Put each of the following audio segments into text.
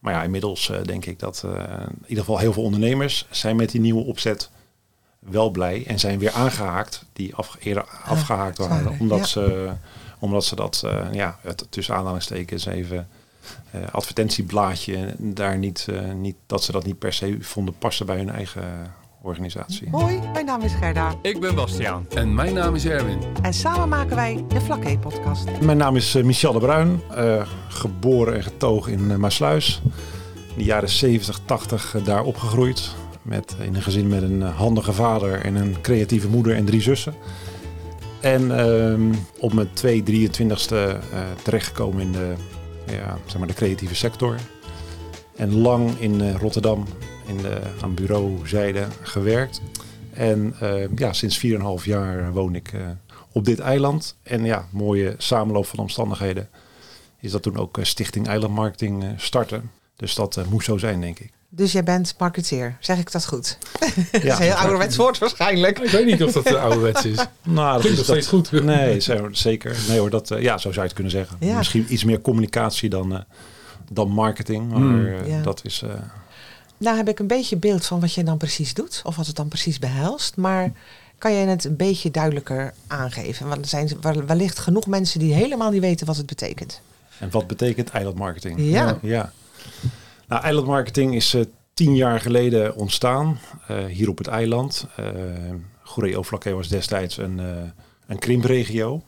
Maar ja, inmiddels denk ik dat in ieder geval heel veel ondernemers zijn met die nieuwe opzet wel blij en zijn weer aangehaakt die af, eerder afgehaakt waren. omdat, ze, omdat ze dat, ja, het, tussen aanhalingstekens even uh, advertentieblaadje daar niet, uh, niet, dat ze dat niet per se vonden passen bij hun eigen organisatie. Hoi, mijn naam is Gerda. Ik ben Bastiaan. En mijn naam is Erwin. En samen maken wij de Vlakke podcast. Mijn naam is uh, Michel de Bruin, geboren en getogen in uh, Maasluis. In de jaren 70, 80 daar opgegroeid. Met, in een gezin met een handige vader en een creatieve moeder en drie zussen. En ehm, op mijn 2 23ste terechtgekomen in de ja, zeg maar de creatieve sector. En lang in uh, Rotterdam in de, aan bureauzijde gewerkt. En uh, ja, sinds 4,5 jaar woon ik uh, op dit eiland. En ja, mooie samenloop van omstandigheden is dat toen ook Stichting Eilandmarketing starten. Dus dat moest zo zijn, denk ik. Dus jij bent marketeer, zeg ik dat goed? Ja, dat is een heel ouderwets woord waarschijnlijk. Ik weet niet of dat ouderwets is. nou, dat is nog steeds goed. Nee, zeker. Nee hoor, dat, ja, zo zou je het kunnen zeggen. Ja. Misschien iets meer communicatie dan, uh, dan marketing. Maar mm. uh, dat is... Uh... Nou heb ik een beetje beeld van wat je dan precies doet. Of wat het dan precies behelst. Maar kan je het een beetje duidelijker aangeven? Want er zijn wellicht genoeg mensen die helemaal niet weten wat het betekent. En wat betekent eilandmarketing? Ja. ja. Nou, eilandmarketing is uh, tien jaar geleden ontstaan uh, hier op het eiland. Uh, Goeree Vlakke was destijds een, een krimpregio.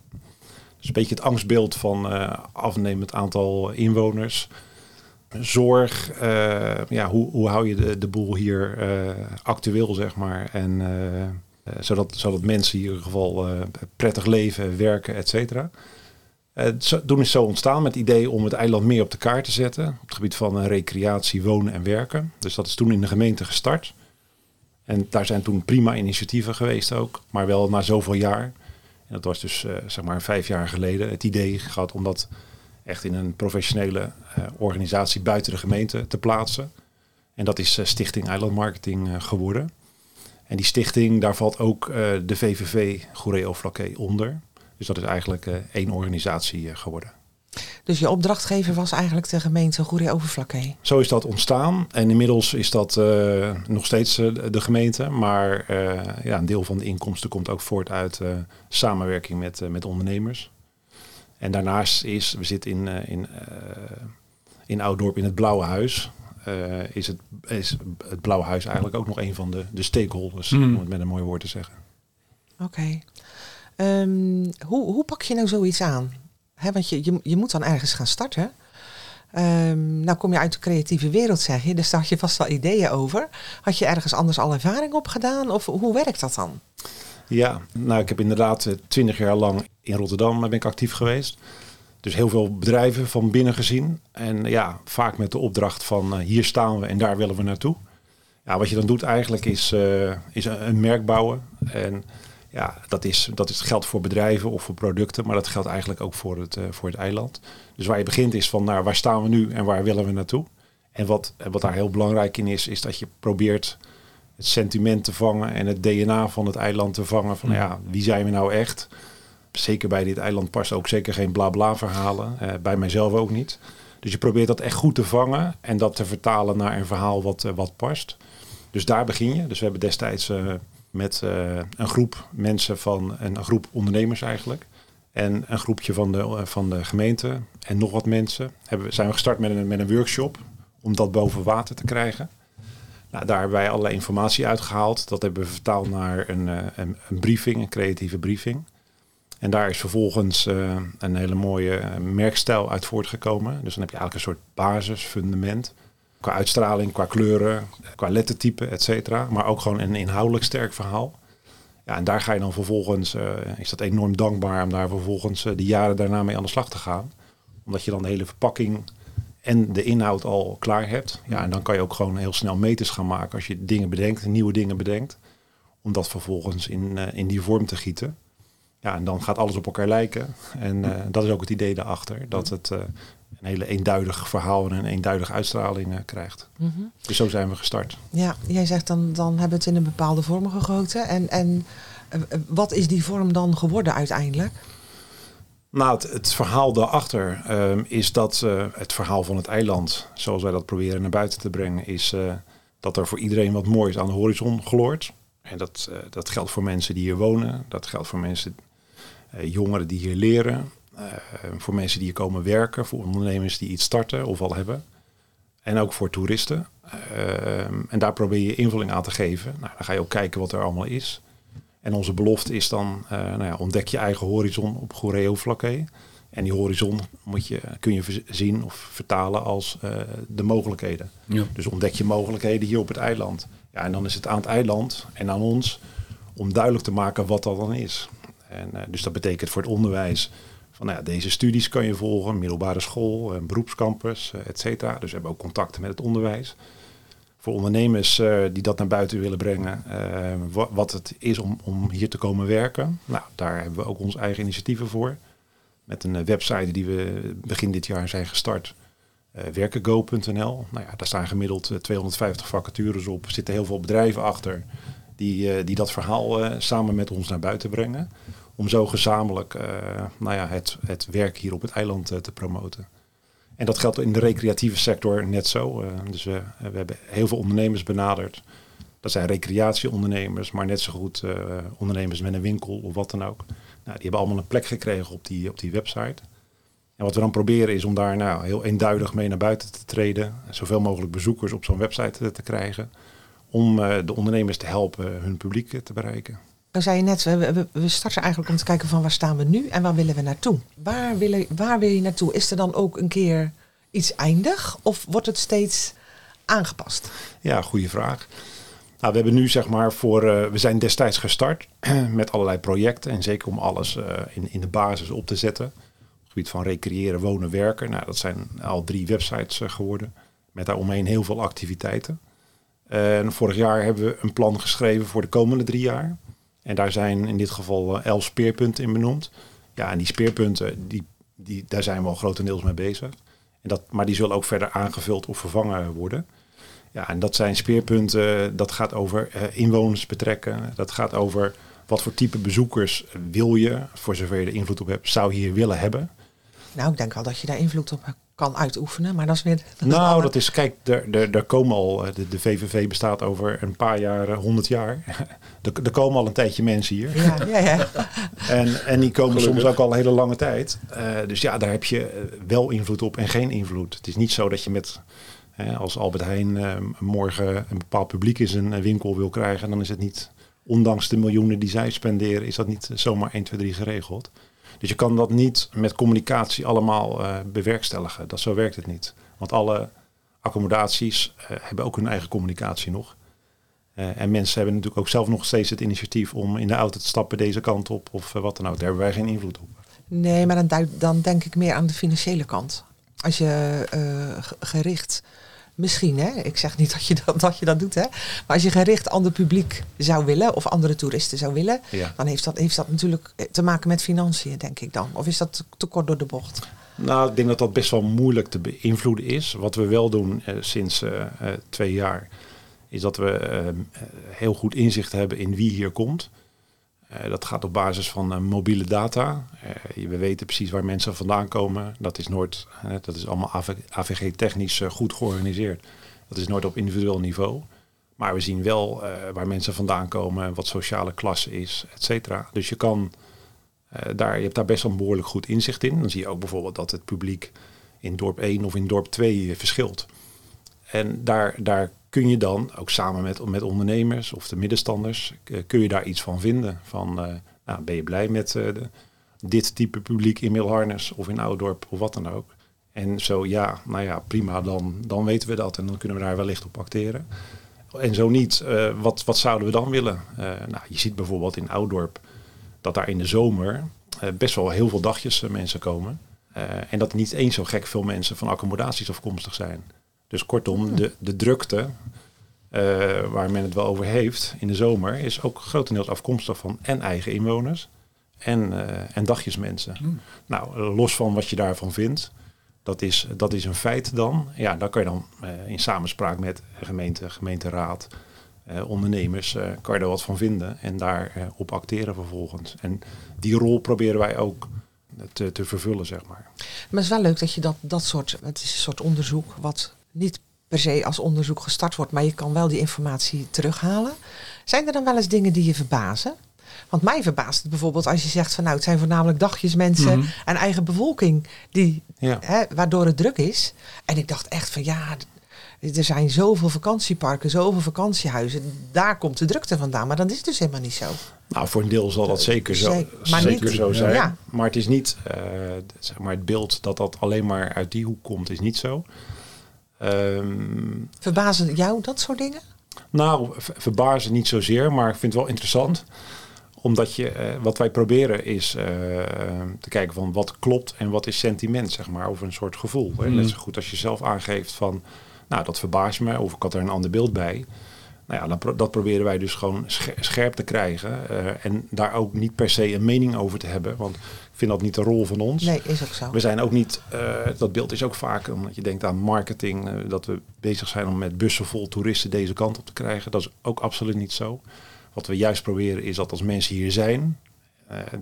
Dus een beetje het angstbeeld van afnemend aantal inwoners. Zorg, ja, hoe, hoe hou je de, de boel hier actueel, zeg maar. En zodat, zodat mensen in ieder geval prettig leven, werken, et cetera. Uh, toen is zo ontstaan met het idee om het eiland meer op de kaart te zetten. Op het gebied van recreatie, wonen en werken. Dus dat is toen in de gemeente gestart. En daar zijn toen prima initiatieven geweest ook. Maar wel na zoveel jaar. En dat was dus zeg maar vijf jaar geleden het idee gehad om dat echt in een professionele organisatie buiten de gemeente te plaatsen. En dat is Stichting Eilandmarketing geworden. En die stichting, daar valt ook de VVV Goeree Flaké onder. Dus dat is eigenlijk één organisatie geworden. Dus je opdrachtgever was eigenlijk de gemeente Goeree Overflakkee? Zo is dat ontstaan. En inmiddels is dat uh, nog steeds de gemeente. Maar ja, een deel van de inkomsten komt ook voort uit samenwerking met, met ondernemers. En daarnaast is, we zitten in, in, in Ouddorp in het Blauwe Huis. is, het, is het Blauwe Huis eigenlijk ook nog een van de, de stakeholders, mm. om het met een mooi woord te zeggen. Oké. Um, hoe, hoe pak je nou zoiets aan? He, want je, je, je moet dan ergens gaan starten. Um, nou kom je uit de creatieve wereld, zeg je. Dus daar had je vast wel ideeën over. Had je ergens anders al ervaring op gedaan? Of hoe werkt dat dan? Ja, nou ik heb inderdaad eh, twintig jaar lang in Rotterdam ben ik actief geweest. Dus heel veel bedrijven van binnen gezien. En ja, vaak met de opdracht van uh, hier staan we en daar willen we naartoe. Ja, wat je dan doet eigenlijk is, uh, is een, merk bouwen. En ja, dat, is, dat is, geldt voor bedrijven of voor producten, maar dat geldt eigenlijk ook voor het, uh, voor het eiland. Dus waar je begint is van nou, waar staan we nu en waar willen we naartoe? En wat, wat daar heel belangrijk in is, is dat je probeert het sentiment te vangen en het DNA van het eiland te vangen. Van ja, wie zijn we nou echt? Zeker bij dit eiland past ook zeker geen bla bla verhalen. Uh, bij mijzelf ook niet. Dus je probeert dat echt goed te vangen en dat te vertalen naar een verhaal wat, uh, wat past. Dus daar begin je. Dus we hebben destijds met uh, een groep mensen van een groep ondernemers eigenlijk. En een groepje van de, van de gemeente en nog wat mensen. Hebben, zijn we gestart met een, met een workshop om dat boven water te krijgen. Nou, daar hebben wij allerlei informatie uitgehaald. Dat hebben we vertaald naar een, een, een, briefing, een creatieve briefing. En daar is vervolgens een hele mooie merkstijl uit voortgekomen. Dus dan heb je eigenlijk een soort basis, fundament qua uitstraling, qua kleuren, qua lettertype, et cetera. Maar ook gewoon een inhoudelijk sterk verhaal. Ja, en daar ga je dan vervolgens, is dat enorm dankbaar om daar vervolgens de jaren daarna mee aan de slag te gaan. Omdat je dan de hele verpakking en de inhoud al klaar hebt. Ja, en dan kan je ook gewoon heel snel meters gaan maken als je dingen bedenkt, nieuwe dingen bedenkt. Om dat vervolgens in, in die vorm te gieten. Ja, en dan gaat alles op elkaar lijken. En dat is ook het idee daarachter. Dat het een hele eenduidig verhaal en een eenduidige uitstraling uh, krijgt. Mm -hmm. Dus zo zijn we gestart. Ja, jij zegt dan, dan hebben we het in een bepaalde vorm gegoten. En, en uh, wat is die vorm dan geworden uiteindelijk? Nou, het, het verhaal daarachter um, is dat uh, het verhaal van het eiland, zoals wij dat proberen naar buiten te brengen, is uh, dat er voor iedereen wat moois aan de horizon gloort. En dat, uh, dat geldt voor mensen die hier wonen, dat geldt voor mensen, jongeren die hier leren, voor mensen die hier komen werken, voor ondernemers die iets starten of al hebben. En ook voor toeristen. Ehm, en daar probeer je invulling aan te geven. Nou, dan ga je ook kijken wat er allemaal is. En onze belofte is dan, uh, nou ja, ontdek je eigen horizon op Goreo Vlakke. En die horizon moet je, kun je zien of vertalen als uh, de mogelijkheden. Ja. Dus ontdek je mogelijkheden hier op het eiland. Ja, en dan is het aan het eiland en aan ons om duidelijk te maken wat dat dan is. En, uh, dus dat betekent voor het onderwijs van nou deze studies kan je volgen, middelbare school, een beroepscampus, et cetera. Dus we hebben ook contacten met het onderwijs voor ondernemers die dat naar buiten willen brengen, wat het is om, om hier te komen werken. Nou, daar hebben we ook onze eigen initiatieven voor. Met een website die we begin dit jaar zijn gestart, uh, werkengo.nl. Nou ja, daar staan gemiddeld 250 vacatures op. Er zitten heel veel bedrijven achter die, die dat verhaal samen met ons naar buiten brengen. Om zo gezamenlijk nou ja, het, het werk hier op het eiland te promoten. En dat geldt in de recreatieve sector net zo. Uh, dus we, hebben heel veel ondernemers benaderd. Dat zijn recreatieondernemers, maar net zo goed ondernemers met een winkel of wat dan ook. Nou, die hebben allemaal een plek gekregen op die, op die website. En wat we dan proberen is om daar nou, heel eenduidig mee naar buiten te treden. Zoveel mogelijk bezoekers op zo'n website te, krijgen. Om de ondernemers te helpen hun publiek te bereiken. Dan zei je net, we, we, starten eigenlijk om te kijken van waar staan we nu en waar willen we naartoe? Waar, willen, waar wil je naartoe? Is er dan ook een keer iets eindig of wordt het steeds aangepast? Ja, goede vraag. Nou, we hebben nu zeg maar voor, uh, we zijn destijds gestart met allerlei projecten en zeker om alles uh, in, in de basis op te zetten. Op het gebied van recreëren, wonen, werken. Nou, dat zijn al drie websites uh, geworden met daaromheen heel veel activiteiten. En vorig jaar hebben we een plan geschreven voor de komende drie jaar. En daar zijn in dit geval eh, elf speerpunten in benoemd. Ja, en die speerpunten, die, die, daar zijn we al grotendeels mee bezig. En dat, maar die zullen ook verder aangevuld of vervangen worden. Ja, en dat zijn speerpunten, dat gaat over uh, inwoners betrekken. Dat gaat over wat voor type bezoekers wil je, voor zover je er invloed op hebt, zou je hier willen hebben. Nou, ik denk al dat je daar invloed op kan uitoefenen, maar dat is weer... Dat nou, dat is, kijk, er komen al, eh, de, de VVV bestaat over een paar jaar, eh, honderd jaar. er, komen al een tijdje mensen hier. Ja, ja, ja. en, en die komen soms ook al een hele lange tijd. Uh, dus ja, daar heb je wel invloed op en geen invloed. Het is niet zo dat je met, als Albert Heijn uh, morgen een bepaald publiek in zijn winkel wil krijgen, dan is het niet, ondanks de miljoenen die zij spenderen, is dat niet zomaar 1, 2, 3 geregeld. Dus je kan dat niet met communicatie allemaal uh, bewerkstelligen. Dat, zo werkt het niet. Want alle accommodaties uh, hebben ook hun eigen communicatie nog. Uh, en mensen hebben natuurlijk ook zelf nog steeds het initiatief om in de auto te stappen deze kant op of wat dan ook. Daar hebben wij geen invloed op. Nee, maar dan, dan denk ik meer aan de financiële kant. Als je gericht Misschien, hè? Ik zeg niet dat je dat, dat je dat doet, hè? Maar als je gericht ander publiek zou willen of andere toeristen zou willen, dan heeft dat, heeft dat natuurlijk te maken met financiën, denk ik dan. Of is dat te kort door de bocht? Nou, ik denk dat dat best wel moeilijk te beïnvloeden is. Wat we wel doen eh, sinds uh, twee jaar, is dat we uh, heel goed inzicht hebben in wie hier komt. Uh, dat gaat op basis van uh, mobiele data. Uh, we weten precies waar mensen vandaan komen. Dat is nooit, dat is allemaal AVG-technisch goed georganiseerd. Dat is nooit op individueel niveau. Maar we zien wel waar mensen vandaan komen, wat sociale klasse is, et cetera. Dus je kan daar, je hebt daar best wel een behoorlijk goed inzicht in. Dan zie je ook bijvoorbeeld dat het publiek in dorp 1 of in dorp 2 verschilt. En daar, daar kun je dan ook samen met, met ondernemers of de middenstanders, uh, kun je daar iets van vinden. Van, uh, nou, ben je blij met de, dit type publiek in Milharnes of in Ouddorp of wat dan ook. En zo ja, nou ja, prima, dan, dan weten we dat en dan kunnen we daar wellicht op acteren. En zo niet, wat, wat zouden we dan willen? nou, je ziet bijvoorbeeld in Ouddorp dat daar in de zomer best wel heel veel dagjes mensen komen. en dat niet eens zo gek veel mensen van accommodaties afkomstig zijn. Dus kortom, de, de drukte uh, waar men het wel over heeft in de zomer, is ook grotendeels afkomstig van en eigen inwoners en, uh, en dagjesmensen. Mm. Nou, los van wat je daarvan vindt, dat is, dat is een feit dan. Ja, daar kan je dan uh, in samenspraak met gemeente, gemeenteraad, ondernemers, kan je er wat van vinden en daar op acteren vervolgens. En die rol proberen wij ook te, te vervullen, zeg maar. Maar het is wel leuk dat je dat, dat soort, het is een soort onderzoek wat niet per se als onderzoek gestart wordt, maar je kan wel die informatie terughalen. Zijn er dan wel eens dingen die je verbazen? Want mij verbaast het bijvoorbeeld als je zegt van nou het zijn voornamelijk dagjesmensen Mhm. en eigen bevolking die, Ja. hè, waardoor het druk is. En ik dacht echt van ja, er zijn zoveel vakantieparken, zoveel vakantiehuizen. Daar komt de drukte vandaan, maar dat is dus helemaal niet zo. Nou, voor een deel zal dat zeker zo, Zeker, maar zeker niet- zo zijn. ja. Maar het is niet, eh, zeg maar, het beeld dat dat alleen maar uit die hoek komt, is niet zo. Ehm, Verbazen jou dat soort dingen? nou, ver- verbazen niet zozeer, maar ik vind het wel interessant. Omdat je, eh, wat wij proberen is eh, te kijken van wat klopt en wat is sentiment, zeg maar, over een soort gevoel. Hè. Mm. Net zo goed als je zelf aangeeft van, nou, dat verbaast me, of ik had er een ander beeld bij. Nou ja, dat proberen wij dus gewoon scher- scherp te krijgen. eh, en daar ook niet per se een mening over te hebben. Want ik vind dat niet de rol van ons. Nee, is ook zo. We zijn ook niet, eh, dat beeld is ook vaak, omdat je denkt aan marketing, eh, dat we bezig zijn om met bussen vol toeristen deze kant op te krijgen. Dat is ook absoluut niet zo. Wat we juist proberen is dat als mensen hier zijn,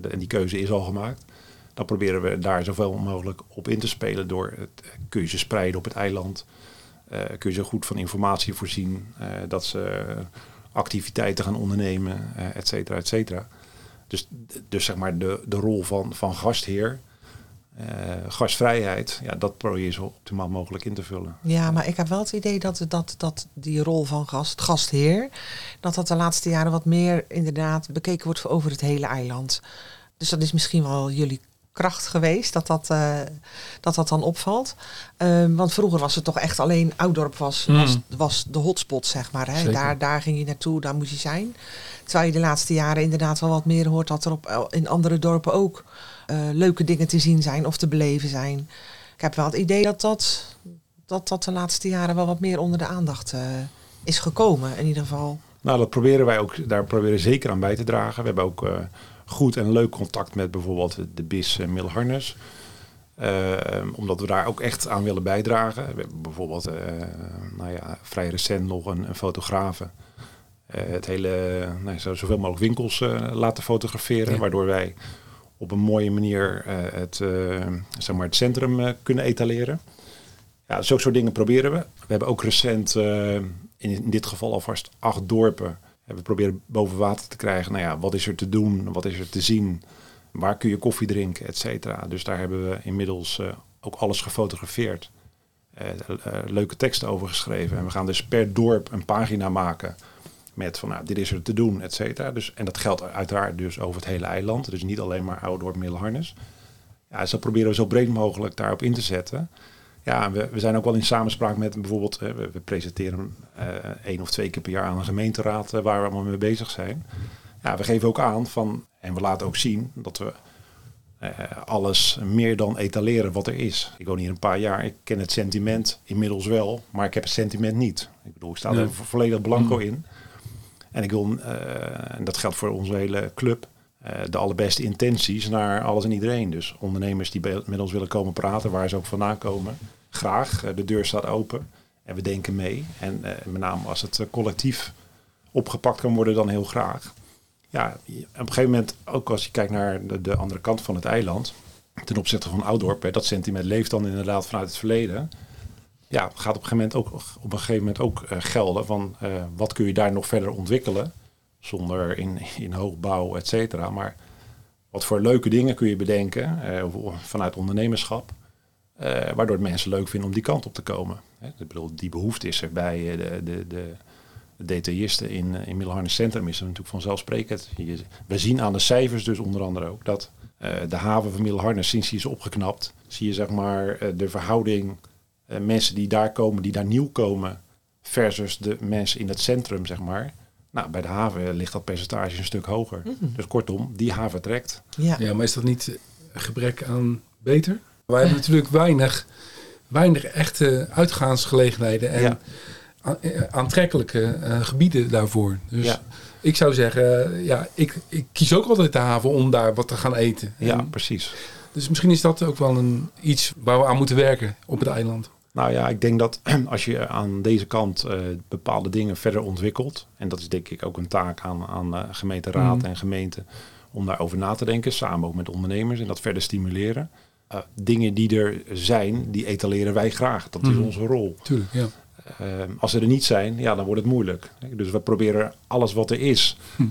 de- en die keuze is al gemaakt, dan proberen we daar zoveel mogelijk op in te spelen door het, kun je ze spreiden op het eiland. Eh, kun je ze goed van informatie voorzien, eh, dat ze activiteiten gaan ondernemen, eh, et cetera, et cetera. Dus, dus zeg maar de, de rol van, van gastheer, gastvrijheid, ja, dat probeer je zo optimaal mogelijk in te vullen. Ja, maar ik heb wel het idee dat, dat, dat die rol van gast, gastheer, dat dat de laatste jaren wat meer inderdaad bekeken wordt over het hele eiland. Dus dat is misschien wel jullie kracht geweest, dat dat, eh, dat, dat dan opvalt. Ehm, want vroeger was het toch echt alleen Oudorp was, Mm. was, was de hotspot, zeg maar. Hè? Daar, daar ging je naartoe, daar moest je zijn. Terwijl je de laatste jaren inderdaad wel wat meer hoort dat er op, in andere dorpen ook eh, leuke dingen te zien zijn of te beleven zijn. Ik heb wel het idee dat dat, dat, dat de laatste jaren wel wat meer onder de aandacht eh, is gekomen. In ieder geval. Nou, dat proberen wij ook, daar proberen we zeker aan bij te dragen. We hebben ook eh, goed en leuk contact met bijvoorbeeld de BIS uh, Milharnes. Uh, omdat we daar ook echt aan willen bijdragen. We hebben bijvoorbeeld, uh, nou ja, vrij recent nog een, een fotografe. Uh, het hele, nou, zo, zoveel mogelijk winkels uh, laten fotograferen. Ja. Waardoor wij op een mooie manier het, zeg maar het centrum kunnen etaleren. Ja, zulke soort dingen proberen we. We hebben ook recent, in, in, dit geval alvast acht dorpen. We proberen boven water te krijgen. Nou ja, wat is er te doen? Wat is er te zien? Waar kun je koffie drinken, et cetera. Dus daar hebben we inmiddels uh, ook alles gefotografeerd. Uh, leuke teksten over geschreven. En we gaan dus per dorp een pagina maken. Met van, nou, dit is er te doen, et cetera. Dus, en dat geldt uiteraard dus over het hele eiland. Dus niet alleen maar Oudorp, Middelharnis. Ja, dus dat proberen we zo breed mogelijk daarop in te zetten. Ja, we, we zijn ook wel in samenspraak met bijvoorbeeld, uh, we, we, presenteren uh, één of twee keer per jaar aan een gemeenteraad uh, waar we allemaal mee bezig zijn. Ja, we geven ook aan van, en we laten ook zien dat we uh, alles meer dan etaleren wat er is. Ik woon hier een paar jaar, ik ken het sentiment inmiddels wel, maar ik heb het sentiment niet. Ik bedoel, ik sta nee. er volledig blanco mm. in. En ik wil, en dat geldt voor onze hele club, de allerbeste intenties naar alles en iedereen. Dus ondernemers die met ons willen komen praten, waar ze ook vandaan komen, graag. Uh, de deur staat open en we denken mee. En uh, met name als het collectief opgepakt kan worden, dan heel graag. Ja, op een gegeven moment, ook als je kijkt naar de, de andere kant van het eiland, ten opzichte van Oudorp, dat sentiment leeft dan inderdaad vanuit het verleden. Ja, gaat op een gegeven moment ook, op een gegeven moment ook gelden van wat kun je daar nog verder ontwikkelen zonder in, in hoogbouw, et cetera. Maar wat voor leuke dingen kun je bedenken uh, vanuit ondernemerschap, uh, waardoor het mensen leuk vinden om die kant op te komen. Hè, ik bedoel, die behoefte is er bij de, de, de, de detailisten in, in Middelharnis Centrum is er natuurlijk vanzelfsprekend. Je, we zien aan de cijfers dus onder andere ook dat de haven van Middelharnis, sinds die is opgeknapt, zie je zeg maar de verhouding mensen die daar komen, die daar nieuw komen, versus de mensen in het centrum, zeg maar. Nou, bij de haven ligt dat percentage een stuk hoger. Mm -hmm. Dus kortom, die haven trekt. Ja. ja, maar is dat niet gebrek aan beter? Wij hebben natuurlijk weinig, weinig echte uitgaansgelegenheden en ja. aantrekkelijke uh, gebieden daarvoor. Dus ja. ik zou zeggen, ja, ik, ik kies ook altijd de haven om daar wat te gaan eten. Ja, en, precies. Dus misschien is dat ook wel een, iets waar we aan moeten werken op het eiland. Nou ja, ik denk dat als je aan deze kant uh, bepaalde dingen verder ontwikkelt, en dat is denk ik ook een taak aan, aan uh, gemeenteraad mm. en gemeente, om daarover na te denken, samen ook met ondernemers en dat verder stimuleren. Uh, dingen die er zijn, die etaleren wij graag. Dat is Mhm. onze rol. Tuurlijk, ja. Uh, als ze er niet zijn, ja, dan wordt het moeilijk. Dus we proberen alles wat er is, Hm.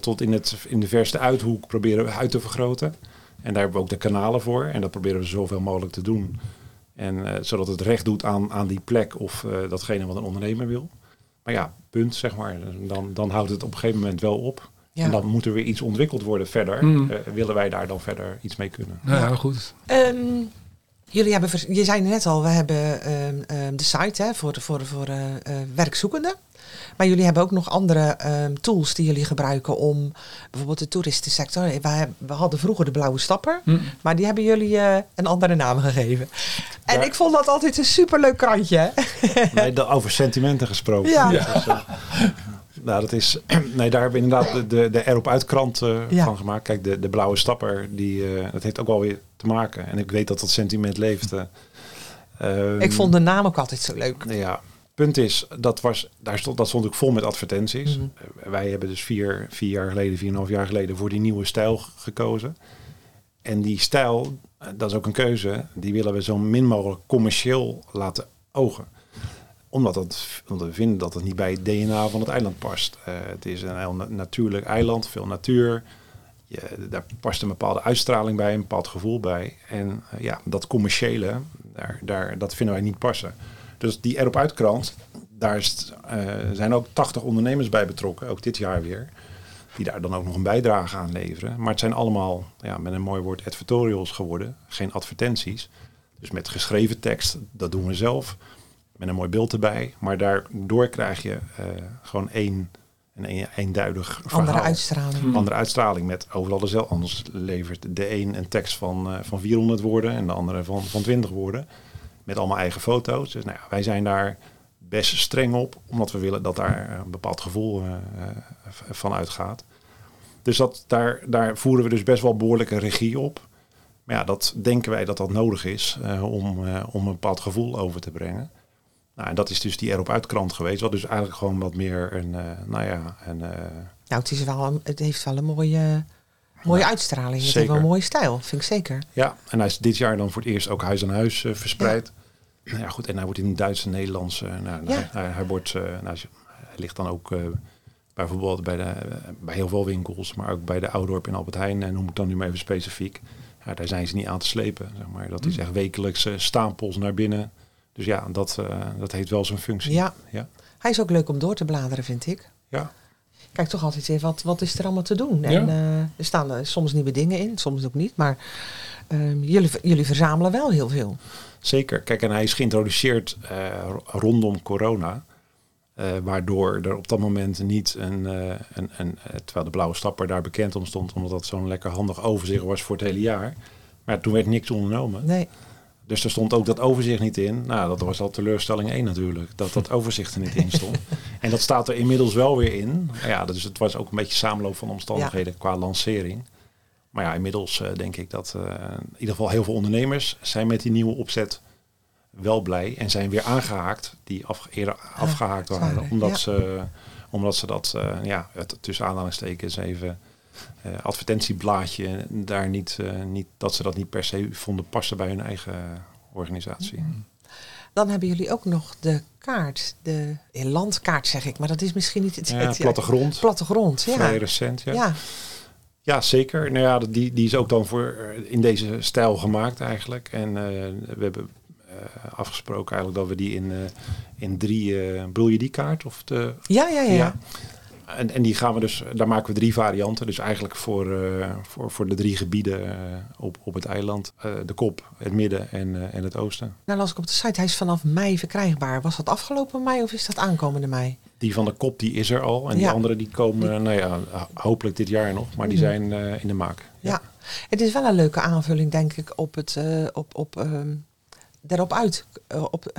tot in, het, in de verste uithoek, proberen we uit te vergroten. En daar hebben we ook de kanalen voor. En dat proberen we zoveel mogelijk te doen. En uh, zodat het recht doet aan, aan die plek of uh, datgene wat een ondernemer wil. Maar ja, punt, zeg maar. Dan, dan houdt het op een gegeven moment wel op. Ja. En dan moet er weer iets ontwikkeld worden verder. Mm. Uh, willen wij daar dan verder iets mee kunnen? Nou ja, goed. Um, jullie hebben, je zei net al, we hebben um, um, de site hè, voor, voor, voor uh, werkzoekenden. Maar jullie hebben ook nog andere um, tools die jullie gebruiken om bijvoorbeeld de toeristensector. We, we hadden vroeger de Blauwe Stapper, mm. maar die hebben jullie uh, een andere naam gegeven. En ik vond dat altijd een superleuk krantje. Nee, over sentimenten gesproken. Ja. ja. Dus, uh, nou, dat is. Nee, daar hebben we inderdaad de, de, de erop uitkrant uh, ja. van gemaakt. Kijk, de, de blauwe stapper, die, uh, dat heeft ook wel weer te maken. En ik weet dat dat sentiment leeft. Uh, ik vond de naam ook altijd zo leuk. Ja, punt is, dat, was, daar stond, dat stond ook vol met advertenties. Mm -hmm. wij hebben dus vier, vier jaar geleden, vier en een half jaar geleden voor die nieuwe stijl gekozen. En die stijl, dat is ook een keuze, die willen we zo min mogelijk commercieel laten ogen. Omdat, het, omdat we vinden dat het niet bij het DNA van het eiland past. Uh, het is een heel na natuurlijk eiland, veel natuur. Daar past een bepaalde uitstraling bij, een bepaald gevoel bij. En uh, ja, dat commerciële, daar, daar, dat vinden wij niet passen. Dus die erop uitkrant, daar uh, zijn ook 80 ondernemers bij betrokken, ook dit jaar weer. Die daar dan ook nog een bijdrage aan leveren. Maar het zijn allemaal, ja, met een mooi woord, advertorials geworden. Geen advertenties. Dus met geschreven tekst, dat doen we zelf. Met een mooi beeld erbij. Maar daardoor krijg je uh, gewoon één, een eenduidig verhaal. Andere uitstraling. Hmm. Andere uitstraling met overal dezelfde. Anders levert de een een tekst van, uh, van 400 woorden en de andere van, van 20 woorden. Met allemaal eigen foto's. Dus nou ja, wij zijn daar best streng op. Omdat we willen dat daar een bepaald gevoel uh, van uitgaat. Dus dat, daar, daar voeren we dus best wel behoorlijke regie op. Maar ja, dat denken wij dat dat nodig is uh, om, uh, om een bepaald gevoel over te brengen. Nou, en dat is dus die erop uitkrant geweest. Wat dus eigenlijk gewoon wat meer een, uh, nou ja... Een, nou, het, is wel een, het heeft wel een mooie, mooie ja, uitstraling. Het zeker. heeft wel een mooie stijl, vind ik zeker. Ja, en hij is dit jaar dan voor het eerst ook huis aan huis verspreid. Ja. Nou ja, goed, en hij wordt in het Duits en Nederlands... nou, ja. hij, hij, wordt, nou, hij ligt dan ook bijvoorbeeld bij, de, bij heel veel winkels, maar ook bij de Oudorp in Albert Heijn, en noem ik dan nu maar even specifiek. Ja, daar zijn ze niet aan te slepen. Zeg maar. Dat is echt wekelijks stapels naar binnen. Dus ja, dat, uh, dat heeft wel zijn functie. Ja. ja. Hij is ook leuk om door te bladeren, vind ik. Ja. Kijk toch altijd even, wat, wat is er allemaal te doen? En ja. uh, er staan er soms nieuwe dingen in, soms ook niet. Maar uh, jullie, jullie verzamelen wel heel veel. Zeker. Kijk, en hij is geïntroduceerd rondom corona. Uh, waardoor er op dat moment niet een, uh, een, een, terwijl de blauwe stapper daar bekend om stond, omdat dat zo'n lekker handig overzicht was voor het hele jaar. Maar toen werd niks ondernomen. Nee. Dus er stond ook dat overzicht niet in. Nou, dat was al teleurstelling 1 natuurlijk, dat dat overzicht er niet in stond. en dat staat er inmiddels wel weer in. Ja, dus het was ook een beetje samenloop van omstandigheden ja. qua lancering. Maar ja, inmiddels uh, denk ik dat in ieder geval heel veel ondernemers zijn met die nieuwe opzet wel blij en zijn weer aangehaakt die af, eerder afgehaakt waren. Omdat, ja. ze, omdat ze dat, uh, ja, het, tussen aanhalingstekens even advertentieblaadje, daar niet, uh, niet, dat ze dat niet per se vonden passen bij hun eigen organisatie. Mm. Dan hebben jullie ook nog de kaart, de landkaart zeg ik, maar dat is misschien niet het... Ja, plattegrond. Plattegrond, ja. Vrij recent, ja. ja. Ja, zeker. Nou ja, die, die is ook dan voor in deze stijl gemaakt eigenlijk. En we hebben uh, afgesproken eigenlijk dat we die in, uh, in drie... Uh, bedoel je die kaart? Of de, ja, ja, ja. ja. En, en die gaan we dus... Daar maken we drie varianten. Dus eigenlijk voor, voor, voor de drie gebieden op, op het eiland. de kop, het midden en, en het oosten. Nou las ik op de site, hij is vanaf mei verkrijgbaar. Was dat afgelopen mei of is dat aankomende mei? Die van de kop die is er al. En ja. die andere die komen, die... nou ja, hopelijk dit jaar nog. Maar die zijn in de maak. Ja. ja. het is wel een leuke aanvulling denk ik op het... op, op um erop uit. Op,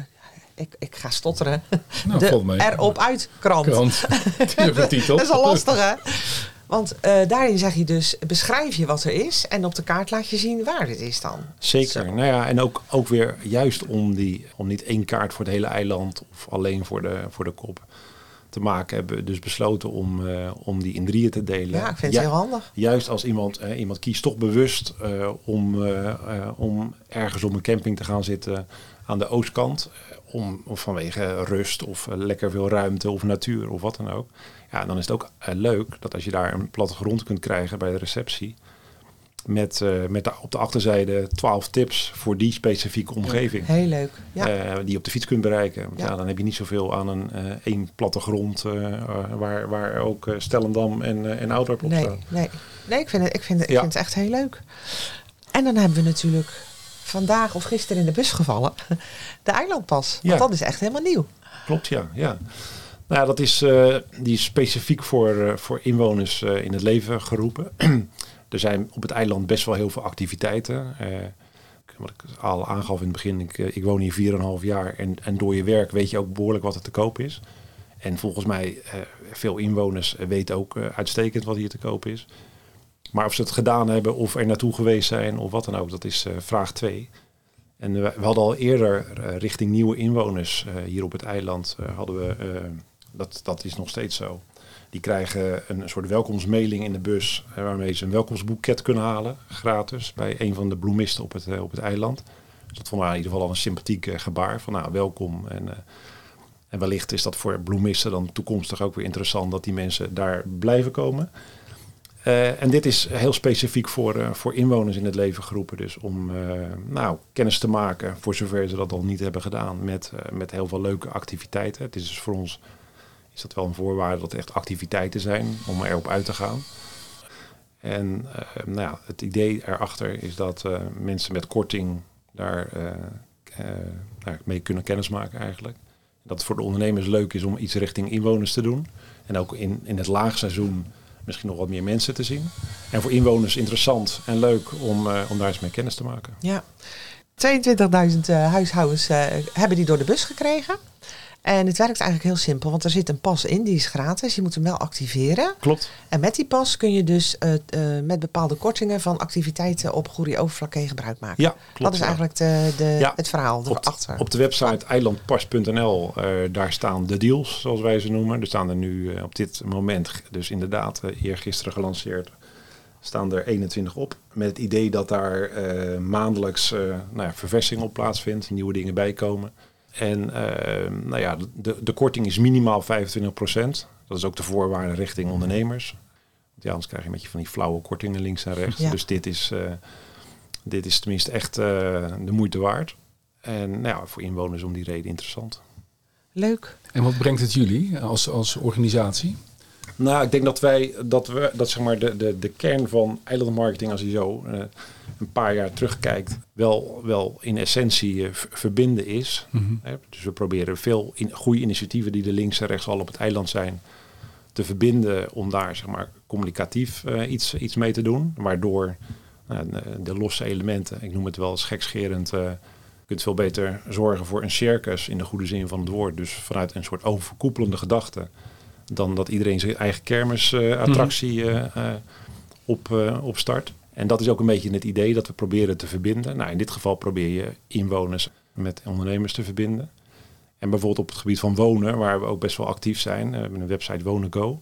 ik, ik ga stotteren. Nou, de erop uit krant. krant. titel. dat is al lastig hè. Want uh, daarin zeg je dus, beschrijf je wat er is en op de kaart laat je zien waar het is dan. Zeker. Zo. Nou ja, en ook, ook weer juist om, die, om niet één kaart voor het hele eiland of alleen voor de, voor de kop. te maken, hebben we dus besloten om, eh, om die in drieën te delen. Ja, ik vind het heel handig. Juist als iemand, eh, iemand kiest toch bewust eh, om, eh, eh, om ergens op een camping te gaan zitten aan de oostkant. Om, of vanwege rust of eh, lekker veel ruimte of natuur of wat dan ook. Ja, dan is het ook eh, leuk dat als je daar een plattegrond kunt krijgen bij de receptie. Met, eh, met de, op de achterzijde 12 tips voor die specifieke omgeving. Heel leuk. Ja. die je op de fiets kunt bereiken. Want Ja. ja. dan heb je niet zoveel aan een eh, één plattegrond waar, waar ook Stellendam en, en Oudorp op nee, staan. nee. nee, ik vind het, ik vind het, ik vind het echt heel leuk. En dan hebben we natuurlijk vandaag of gisteren in de bus gevallen. De eilandpas. Want Ja. dat is echt helemaal nieuw. Klopt, ja. ja. Nou ja, dat is, eh, die is specifiek voor, eh, voor inwoners eh, in het leven geroepen. er zijn op het eiland best wel heel veel activiteiten. Wat ik al aangaf in het begin, ik, ik woon hier 4,5 jaar en, en door je werk weet je ook behoorlijk wat er te koop is. En volgens mij, veel inwoners weten ook uitstekend wat hier te koop is. Maar of ze het gedaan hebben of er naartoe geweest zijn of wat dan ook, dat is eh, vraag 2. En we, we hadden al eerder eh, richting nieuwe inwoners eh, hier op het eiland, eh, hadden we, eh, dat, dat is nog steeds zo. Die krijgen een soort welkomstmailing in de bus, eh, waarmee ze een welkomstboeket kunnen halen, gratis, bij een van de bloemisten op het, eh, op het eiland. Dus dat vonden we in ieder geval al een sympathiek eh, gebaar, van nou, welkom. En, eh, en wellicht is dat voor bloemisten dan toekomstig ook weer interessant, dat die mensen daar blijven komen. Eh, en dit is heel specifiek voor, eh, voor inwoners in het leven geroepen. Dus om eh, nou, kennis te maken, voor zover ze dat al niet hebben gedaan, met, met heel veel leuke activiteiten. Het is dus voor ons is dat wel een voorwaarde dat er echt activiteiten zijn om erop uit te gaan. En nou ja, het idee erachter is dat mensen met korting daar nou, mee kunnen kennismaken eigenlijk. Dat het voor de ondernemers leuk is om iets richting inwoners te doen. En ook in, in het laagseizoen misschien nog wat meer mensen te zien. En voor inwoners interessant en leuk om, eh, om daar eens mee kennis te maken. Ja. 22.000 eh, huishoudens eh, hebben die door de bus gekregen. En het werkt eigenlijk heel simpel, want er zit een pas in, die is gratis. Je moet hem wel activeren. Klopt. En met die pas kun je dus eh, eh, met bepaalde kortingen van activiteiten op Goeree Overflakkee gebruik maken. Ja, klopt. dat is ja. eigenlijk de, de, Ja. het verhaal op, erachter. op de website eilandpas.nl, eh, daar staan de deals, zoals wij ze noemen. Er staan er nu op dit moment, dus inderdaad, eergisteren gelanceerd, staan er 21 op. Met het idee dat daar maandelijks nou ja, verversing op plaatsvindt, nieuwe dingen bijkomen. En uh, nou ja, de, de korting is minimaal 25%. Dat is ook de voorwaarde richting ondernemers. Want ja, anders krijg je een beetje van die flauwe kortingen links en rechts. Ja. Dus dit is, uh, dit is tenminste echt uh, de moeite waard. En nou ja, voor inwoners om die reden interessant. Leuk. En wat brengt het jullie als, als organisatie? Nou, ik denk dat wij, dat we, dat zeg maar de, de, de kern van eilandmarketing als je zo uh, een paar jaar terugkijkt, wel, wel in essentie uh, verbinden is. Hè? Dus we proberen veel in, goede initiatieven die er links en rechts al op het eiland zijn, te verbinden om daar zeg maar communicatief uh, iets, iets mee te doen. Waardoor de, de, losse elementen, ik noem het wel eens gekscherend, je kunt veel beter zorgen voor een circus in de goede zin van het woord. Dus vanuit een soort overkoepelende gedachte dan dat iedereen zijn eigen kermisattractie uh, uh, uh, op, opstart. En dat is ook een beetje het idee dat we proberen te verbinden. Nou, in dit geval probeer je inwoners met ondernemers te verbinden. En bijvoorbeeld op het gebied van wonen, waar we ook best wel actief zijn. We hebben een website Wonen Go.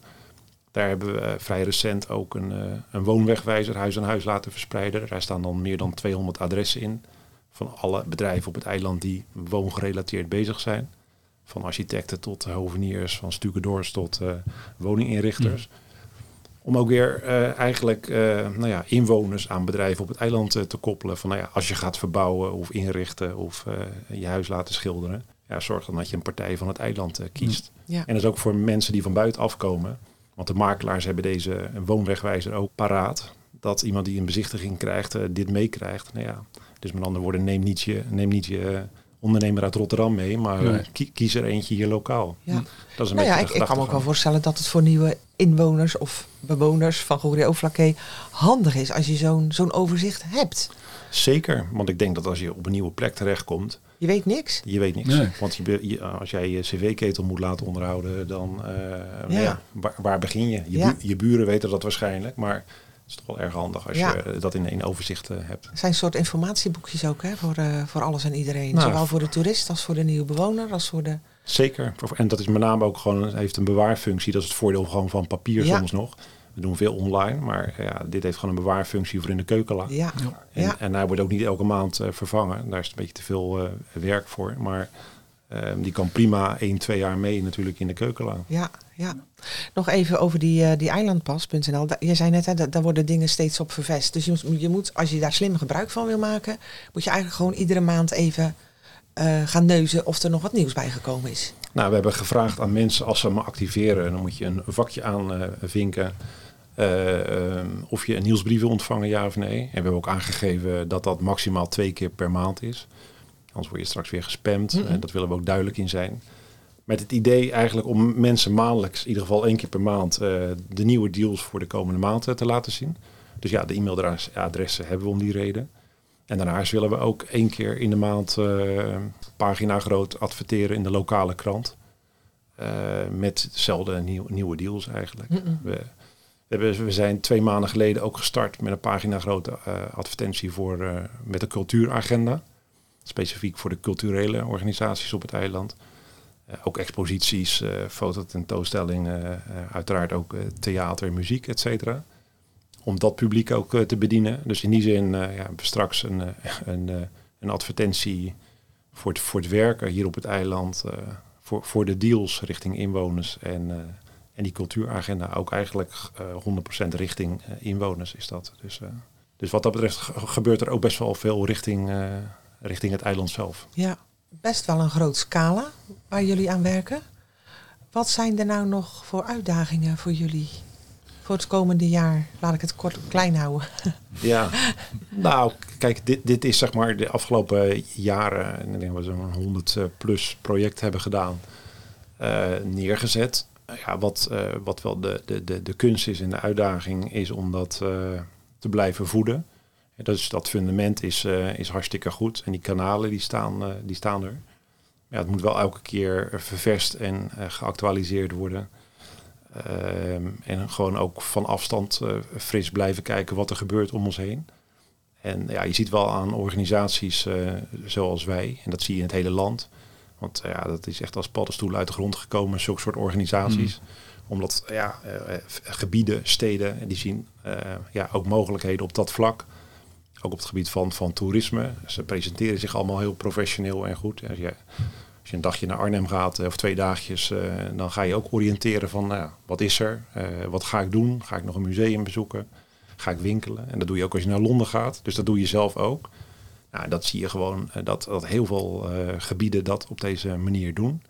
Daar hebben we vrij recent ook een, een woonwegwijzer huis aan huis laten verspreiden. Daar staan dan meer dan 200 adressen in. Van alle bedrijven op het eiland die woongerelateerd bezig zijn van architecten tot hoveniers, van stucadoors tot uh, woninginrichters. Mm. Om ook weer uh, eigenlijk uh, nou ja, inwoners aan bedrijven op het eiland te koppelen. Van nou ja, als je gaat verbouwen of inrichten of je huis laten schilderen. Ja, zorg dan dat je een partij van het eiland kiest. Ja. En dat is ook voor mensen die van buiten afkomen. Want de makelaars hebben deze woonwegwijzer ook paraat. Dat iemand die een bezichtiging krijgt, dit meekrijgt. Nou ja, dus met andere woorden, neem niet je, neem niet je ondernemer uit Rotterdam mee, maar nee. kies er eentje hier lokaal. Ja. Dat is een nou ja, ik, ik kan me ook wel voorstellen dat het voor nieuwe inwoners of bewoners van Goeree Overflakkee handig is als je zo'n zo'n overzicht hebt. Zeker, want ik denk dat als je op een nieuwe plek terechtkomt, je weet niks. Je weet niks. Nee. Want je, je, als jij je cv-ketel moet laten onderhouden, dan uh, ja. Waar, waar, begin je? Je, bu je, buren weten dat waarschijnlijk, maar is toch wel erg handig als je dat in één overzicht uh, hebt. Het zijn een soort informatieboekjes ook hè, voor, uh, voor alles en iedereen. Nou, Zowel voor de toerist als voor de nieuwe bewoner, als voor de Zeker. En dat is met name ook gewoon, heeft een bewaarfunctie. Dat is het voordeel gewoon van papier Ja. soms nog. We doen veel online, maar ja, dit heeft gewoon een bewaarfunctie voor in de keukenla. Ja, En, ja. en hij wordt ook niet elke maand eh, vervangen. Daar is een beetje te veel eh, werk voor. Maar eh, die kan prima 1, 2 jaar mee natuurlijk in de keukenla. ja, ja. Nog even over die, eh, die eilandpas.nl. Je zei net, hè, da- daar worden dingen steeds op vervest. Dus je, moet- je moet, als je daar slim gebruik van wil maken, moet je eigenlijk gewoon iedere maand even eh, gaan neuzen of er nog wat nieuws bijgekomen is. Nou, we hebben gevraagd aan mensen als ze hem activeren, dan moet je een vakje aanvinken of je een nieuwsbrief wil ontvangen, ja of nee. En we hebben ook aangegeven dat dat maximaal twee keer per maand is. Anders word je straks weer gespamd. En dat willen we ook duidelijk in zijn. Met het idee eigenlijk om mensen maandelijks, in ieder geval één keer per maand, eh, de nieuwe deals voor de komende maand eh, te laten zien. Dus ja, de e-mailadressen hebben we om die reden. En daarnaast willen we ook één keer in de maand eh, pagina groot adverteren in de lokale krant. Eh, met dezelfde nieuw, nieuwe deals eigenlijk. We, we, hebben, we zijn twee maanden geleden ook gestart met een pagina grote eh, advertentie voor, eh, met de cultuuragenda. Specifiek voor de culturele organisaties op het eiland. Eh, ook exposities, eh fototentoonstellingen, eh, uiteraard ook theater, muziek, et cetera. Om dat publiek ook te bedienen. Dus in die zin ja, straks een, een, een advertentie voor het, voor het werken hier op het eiland. voor, voor de deals richting inwoners. En, en die cultuuragenda ook eigenlijk eh 100% richting inwoners is dat. Dus, dus wat dat betreft ge- gebeurt er ook best wel veel richting, richting het eiland zelf. Ja, best wel een groot scala waar jullie aan werken. Wat zijn er nou nog voor uitdagingen voor jullie voor het komende jaar? Laat ik het kort klein houden. Ja, nou kijk, dit, dit is zeg maar de afgelopen jaren, en ik denk dat we zo'n 100 eh, plus project hebben gedaan, eh, neergezet. Ja, wat, eh, wat wel de, de, de, de kunst is en de uitdaging is om dat te blijven voeden. Dus dat fundament is, eh, is hartstikke goed en die kanalen die staan, eh, die staan er. Ja, het moet wel elke keer ververst en eh, geactualiseerd worden. Ehm, en gewoon ook van afstand eh, fris blijven kijken wat er gebeurt om ons heen. En ja, je ziet wel aan organisaties eh, zoals wij, en dat zie je in het hele land. Want eh, ja, dat is echt als paddenstoelen uit de grond gekomen, zulke soort organisaties. Omdat ja, eh, eh, gebieden, steden, die zien eh, ja, ook mogelijkheden op dat vlak. Ook op het gebied van, van toerisme. Ze presenteren zich allemaal heel professioneel en goed. Als je, als je een dagje naar Arnhem gaat, eh, of twee dagjes, eh, dan ga je ook oriënteren van nou, wat is er? Eh, wat ga ik doen? Ga ik nog een museum bezoeken? Ga ik winkelen? En dat doe je ook als je naar Londen gaat. Dus dat doe je zelf ook. Nou, dat zie je gewoon dat, dat heel veel gebieden dat op deze manier doen.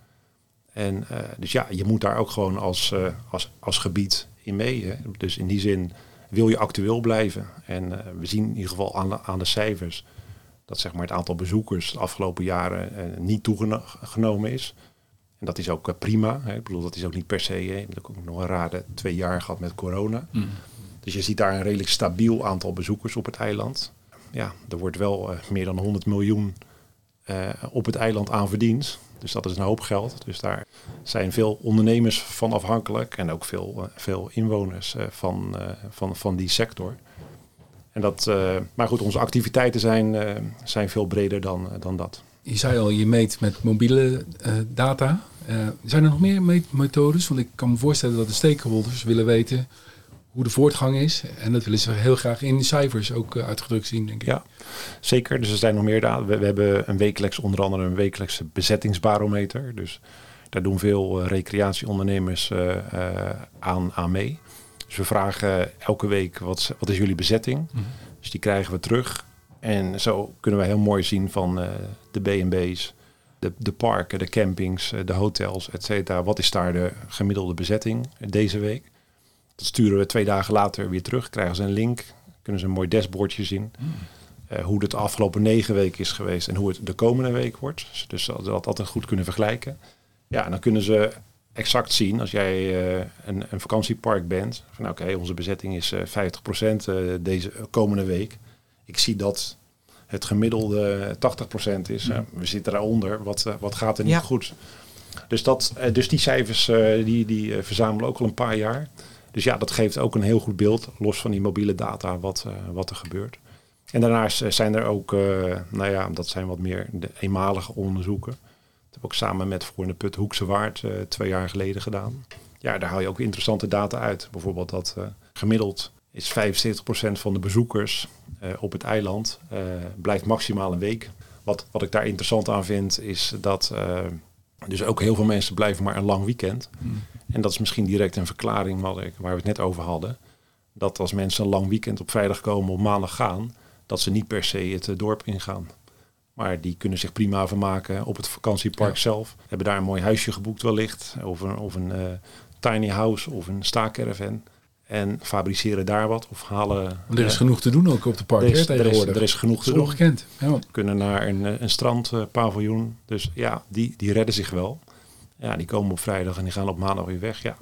En dus ja, je moet daar ook gewoon als, als, als gebied in mee. Hè. Dus in die zin wil je actueel blijven. En eh, we zien in ieder geval aan de, aan de cijfers dat zeg maar, het aantal bezoekers de afgelopen jaren eh, niet toegenomen is. En dat is ook eh, prima. Hè. Ik bedoel, dat is ook niet per se. Hè. We hebben ook nog een rare twee jaar gehad met corona. Dus je ziet daar een redelijk stabiel aantal bezoekers op het eiland. Ja, er wordt wel meer dan 100 miljoen eh, op het eiland aan verdiend. Dus dat is een hoop geld. Dus daar zijn veel ondernemers van afhankelijk. En ook veel, eh, veel inwoners eh, van, van, van die sector. En dat, maar goed, onze activiteiten zijn, zijn veel breder dan, dan dat. Je zei al, je meet met mobiele data. Zijn er nog meer meetmethodes? Want ik kan me voorstellen dat de stakeholders willen weten hoe de voortgang is. En dat willen ze heel graag in cijfers ook eh, uitgedrukt zien, denk ik. Ja, zeker. Dus er zijn nog meer data. We, we hebben een wekelijks, onder andere een wekelijkse bezettingsbarometer. Dus daar doen veel eh, recreatieondernemers eh, aan, aan mee. Dus we vragen elke week wat, wat is jullie bezetting. Mhm. Dus die krijgen we terug. En zo kunnen we heel mooi zien van de B&B's, de, de parken, de campings, de hotels, et cetera. Wat is daar de gemiddelde bezetting deze week? Dat sturen we twee dagen later weer terug. Krijgen ze een link, kunnen ze een mooi dashboardje zien. Eh, hoe het de afgelopen negen weken is geweest en hoe het de komende week wordt. Dus dat dat altijd goed kunnen vergelijken. Ja, en dan kunnen ze exact zien als jij eh, een, een vakantiepark bent. Van oké, onze bezetting is eh 50% eh, deze komende week. Ik zie dat het gemiddelde 80% is. Eh, we zitten daaronder. Wat, wat gaat er niet Ja. goed? Dus, dat, dus die cijfers die, die verzamelen ook al een paar jaar. Dus ja, dat geeft ook een heel goed beeld, los van die mobiele data, wat, eh, wat er gebeurt. En daarnaast eh, zijn er ook, eh, nou ja, dat zijn wat meer de eenmalige onderzoeken. heb ook samen met Voor de Put Hoekse Waard twee jaar geleden gedaan. Ja, daar haal je ook interessante data uit. Bijvoorbeeld dat gemiddeld is 75% van de bezoekers op het eiland blijft maximaal een week. Wat, wat ik daar interessant aan vind is dat dus ook heel veel mensen blijven maar een lang weekend. Mm. En dat is misschien direct een verklaring wat ik, waar we het net over hadden. Dat als mensen een lang weekend op vrijdag komen, op maandag gaan, dat ze niet per se het dorp ingaan. Maar die kunnen zich prima vermaken op het vakantiepark zelf. Hebben daar een mooi huisje geboekt wellicht. Of een, of een uh, tiny house of een staakerven. En fabriceren daar wat of halen... er is uh, genoeg te doen ook op de park er is. Er is, er is genoeg te doen. Ja. Kunnen naar een, een strandpaviljoen. dus ja, die, die redden zich wel. Ja, die komen op vrijdag en die gaan op maandag weer weg. Ja.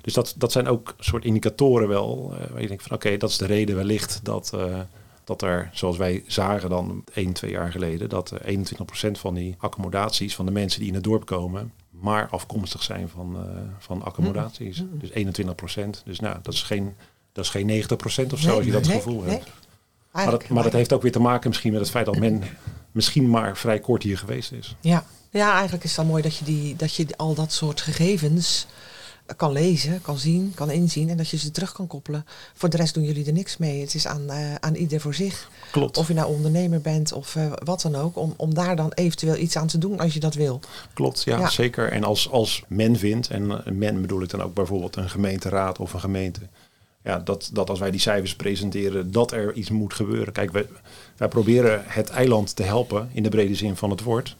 Dus dat, dat zijn ook soort indicatoren wel. Uh, waar je denkt van oké, dat is de reden wellicht dat dat er, zoals wij zagen dan 1, 2 jaar geleden, dat 21% van die accommodaties van de mensen die in het dorp komen, maar afkomstig zijn van, uh, van accommodaties. Mm. Dus 21%. Dus nou, dat is geen, dat is geen 90% of zo, nee, als je dat nee, gevoel nee. hebt. Maar dat, maar dat heeft ook weer te maken misschien met het feit dat men misschien maar vrij kort hier geweest is. Ja, ja eigenlijk is het dan mooi dat je, die, dat je al dat soort gegevens kan lezen, kan zien, kan inzien en dat je ze terug kan koppelen. Voor de rest doen jullie er niks mee. Het is aan, uh, aan ieder voor zich. Klopt. Of je nou ondernemer bent of uh, wat dan ook, om, om daar dan eventueel iets aan te doen als je dat wil. Klopt, ja, ja. zeker. En als, als men vindt, en men bedoel ik dan ook bijvoorbeeld een gemeenteraad of een gemeente, ja, dat, dat als wij die cijfers presenteren, dat er iets moet gebeuren. Kijk, wij, wij proberen het eiland te helpen in de brede zin van het woord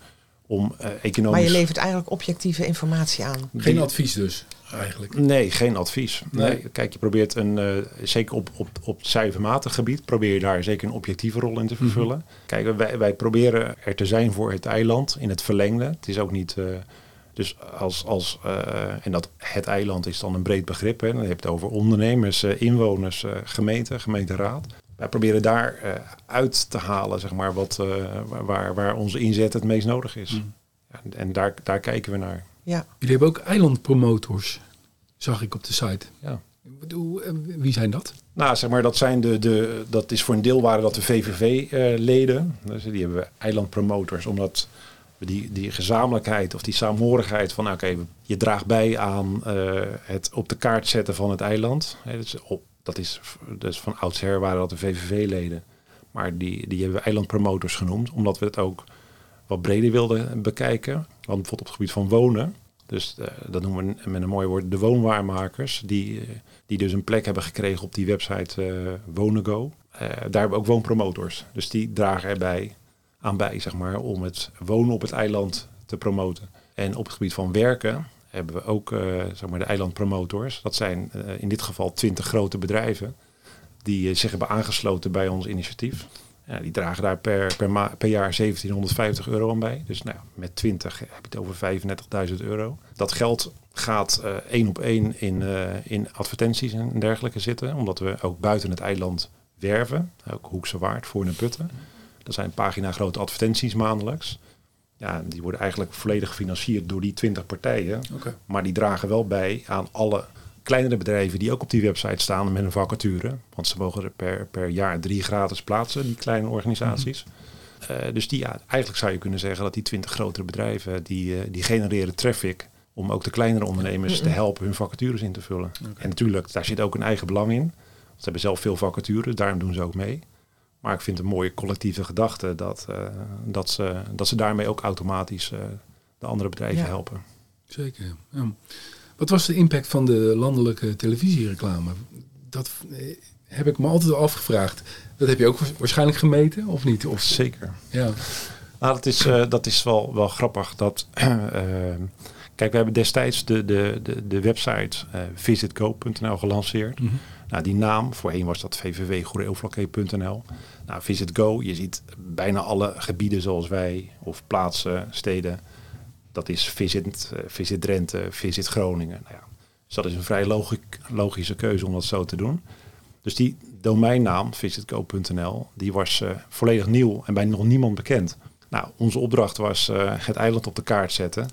om uh, economisch... Maar je levert eigenlijk objectieve informatie aan. Geen advies dus, eigenlijk? Nee, geen advies. Nee. nee. Kijk, je probeert een, uh, zeker op, op, op cijfermatig gebied, probeer je daar zeker een objectieve rol in te vervullen. Mm -hmm. Kijk, wij, wij proberen er te zijn voor het eiland in het verlengde. Het is ook niet... Uh, dus als, als en dat het eiland is dan een breed begrip. Hè. Dan heb je het over ondernemers, inwoners, gemeente, gemeenteraad wij proberen daar uit te halen, zeg maar, wat, waar, waar onze inzet het meest nodig is. Mm. Ja, en daar, daar kijken we naar. Ja. Jullie hebben ook eilandpromotors, zag ik op de site. Ja. Wie zijn dat? Nou, zeg maar, dat zijn de, de dat is voor een deel waren dat de VVV-leden. Uh, dus die hebben we eilandpromotors, omdat we die, die gezamenlijkheid of die saamhorigheid van, oké, okay, je draagt bij aan het op de kaart zetten van het eiland. Hè, dus op, dat is, dus van oudsher waren dat de VVV-leden. Maar die, die hebben we eilandpromotors genoemd, omdat we het ook wat breder wilden bekijken. Want bijvoorbeeld op het gebied van wonen. Dus uh, dat noemen we met een mooi woord de woonwaarmakers. Die, uh, die dus een plek hebben gekregen op die website uh, Wonego. daar hebben we ook woonpromotors. Dus die dragen erbij aan bij, zeg maar, om het wonen op het eiland te promoten. En op het gebied van werken hebben we ook zeg maar de eilandpromotors. Dat zijn in dit geval twintig grote bedrijven die zich hebben aangesloten bij ons initiatief. Ja, die dragen daar per, per, per jaar 1750 euro aan bij. Dus nou, met 20 heb je het over 35.000 euro. Dat geld gaat één op één in, in advertenties en dergelijke zitten. Omdat we ook buiten het eiland werven. Ook Hoekse Waard, voor een Putten. Dat zijn pagina grote advertenties maandelijks. Ja, die worden eigenlijk volledig gefinancierd door die 20 partijen. Okay. Maar die dragen wel bij aan alle kleinere bedrijven die ook op die website staan met een vacature. Want ze mogen er per, per jaar drie gratis plaatsen, die kleine organisaties. Mm -hmm. uh, dus die, ja, eigenlijk zou je kunnen zeggen dat die 20 grotere bedrijven, die, uh, die genereren traffic om ook de kleinere ondernemers mm -hmm. te helpen hun vacatures in te vullen. Okay. En natuurlijk, daar zit ook een eigen belang in. Ze hebben zelf veel vacatures, daarom doen ze ook mee. Maar ik vind het een mooie collectieve gedachte dat, uh, dat, ze, dat ze daarmee ook automatisch de andere bedrijven ja. helpen. Zeker. Ja. Wat was de impact van de landelijke televisiereclame? Dat eh, heb ik me altijd afgevraagd. Dat heb je ook waarschijnlijk gemeten, of niet? Of, Zeker. Ja. Nou, dat is, uh, dat is wel, wel grappig. Dat, kijk, we hebben destijds de, de, de, de website visitgo.nl gelanceerd. Mm -hmm. Nou, die naam, voorheen was dat www.goedeelvlakke.nl. Nou, Visit Go, je ziet bijna alle gebieden zoals wij, of plaatsen, steden. Dat is Visit, uh, Visit Drenthe, Visit Groningen. Nou ja, dus dat is een vrij logisch, logische keuze om dat zo te doen. Dus die domeinnaam, visitgo.nl, die was uh, volledig nieuw en bij nog niemand bekend. Nou, onze opdracht was uh, het eiland op de kaart zetten.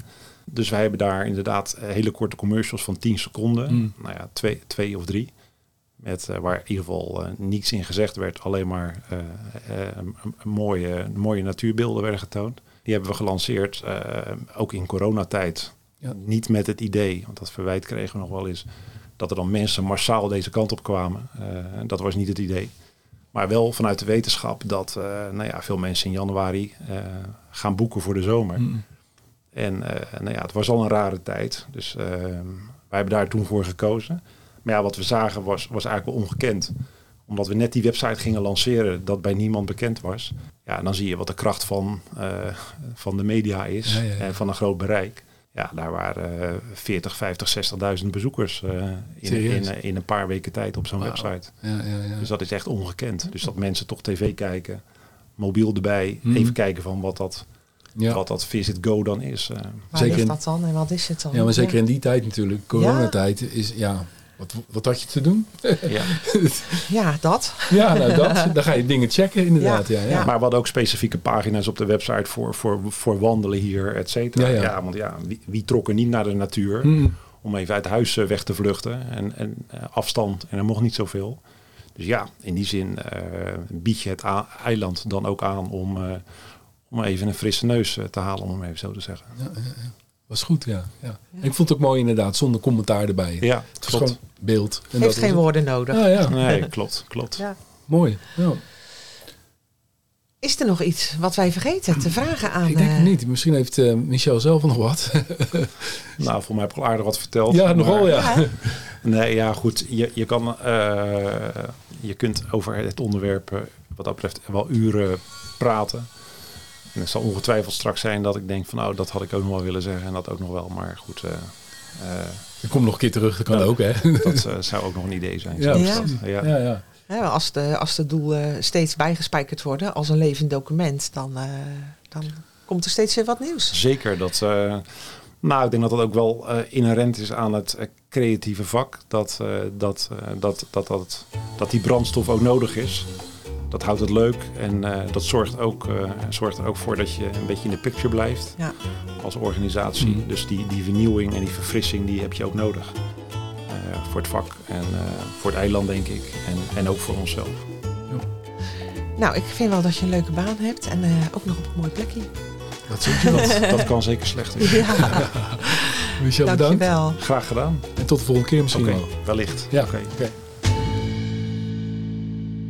Dus wij hebben daar inderdaad hele korte commercials van 10 seconden. Mm. Nou ja, twee, twee of drie. Met, uh, waar in ieder geval niets in gezegd werd, alleen maar mooie, mooie natuurbeelden werden getoond. Die hebben we gelanceerd, uh, ook in coronatijd. Ja. Niet met het idee, want dat verwijt kregen we nog wel eens, dat er dan mensen massaal deze kant op kwamen. Uh, dat was niet het idee. Maar wel vanuit de wetenschap dat uh, nou ja, veel mensen in januari gaan boeken voor de zomer. Mm. En nou ja, het was al een rare tijd. Dus wij hebben daar toen voor gekozen. Maar ja, wat we zagen was, was eigenlijk wel ongekend. Omdat we net die website gingen lanceren dat bij niemand bekend was. Ja, dan zie je wat de kracht van, uh, van de media is en van een groot bereik. Ja, daar waren 40, 50, 60.000 bezoekers uh, in, in, in, een paar weken tijd op zo'n wow. website. Ja, ja, dus dat is echt ongekend. Dus dat mensen toch tv kijken, mobiel erbij, mm. even kijken van wat dat, wat dat Visit Go dan is. Uh. Waar zeker in, dat dan en wat is het dan? Ja, maar zeker in die tijd natuurlijk, coronatijd, is ja, wat, wat had je te doen? Ja, ja dat. Ja, nou dat. Dan ga je dingen checken inderdaad. Ja. Ja, Maar we hadden ook specifieke pagina's op de website voor, voor, voor wandelen hier, et cetera. Ja, want ja, wie, wie trok er niet naar de natuur hmm. om even uit huis eh, weg te vluchten? En, en uh, afstand, en er mocht niet zoveel. Dus ja, in die zin uh, bied je het eiland dan ook aan om, uh, om even een frisse neus te halen, om hem even zo te zeggen. Ja, was goed, ja. ja. Ik vond het ook mooi inderdaad, zonder commentaar erbij. Ja, het was gewoon beeld. En Heeft geen woorden nodig. Ja, ja. Nee, klopt, klopt. Ja. Mooi. Ja. Is er nog iets wat wij vergeten te vragen aan... Ik denk het niet. Misschien heeft uh, Michel zelf nog wat. nou, voor mij heb ik al aardig wat verteld. Ja, nogal ja. nee, ja goed. Je, je, kan, uh, je kunt over het onderwerp wat dat betreft wel uren praten. En het zal ongetwijfeld straks zijn dat ik denk van nou, dat had ik ook nog wel willen zeggen en dat ook nog wel. Maar goed. Uh, ik kom nog een keer terug, dat kan ook hè. Dat uh, zou ook nog een idee zijn. Ja, ja. ja. ja, ja. ja als, de, als de doelen steeds bijgespijkerd worden als een levend document, dan, dan komt er steeds weer wat nieuws. Zeker. Dat, nou, ik denk dat dat ook wel inherent is aan het creatieve vak. Dat, dat, dat, dat, dat, dat die brandstof ook nodig is dat houdt het leuk en uh, dat zorgt, ook, uh, zorgt er ook voor dat je een beetje in de picture blijft ja. als organisatie. Mm. Dus die, die vernieuwing en die verfrissing die heb je ook nodig uh, voor het vak en voor het eiland denk ik en, en ook voor onszelf. Ja. Nou, ik vind wel dat je een leuke baan hebt en ook nog op een mooi plekje. Dat, dat, dat kan zeker slechter. Ja. Michel, bedankt. Dankjewel. Graag gedaan. En tot de volgende keer misschien okay, wel. Wellicht. Ja, oké. Okay. Okay.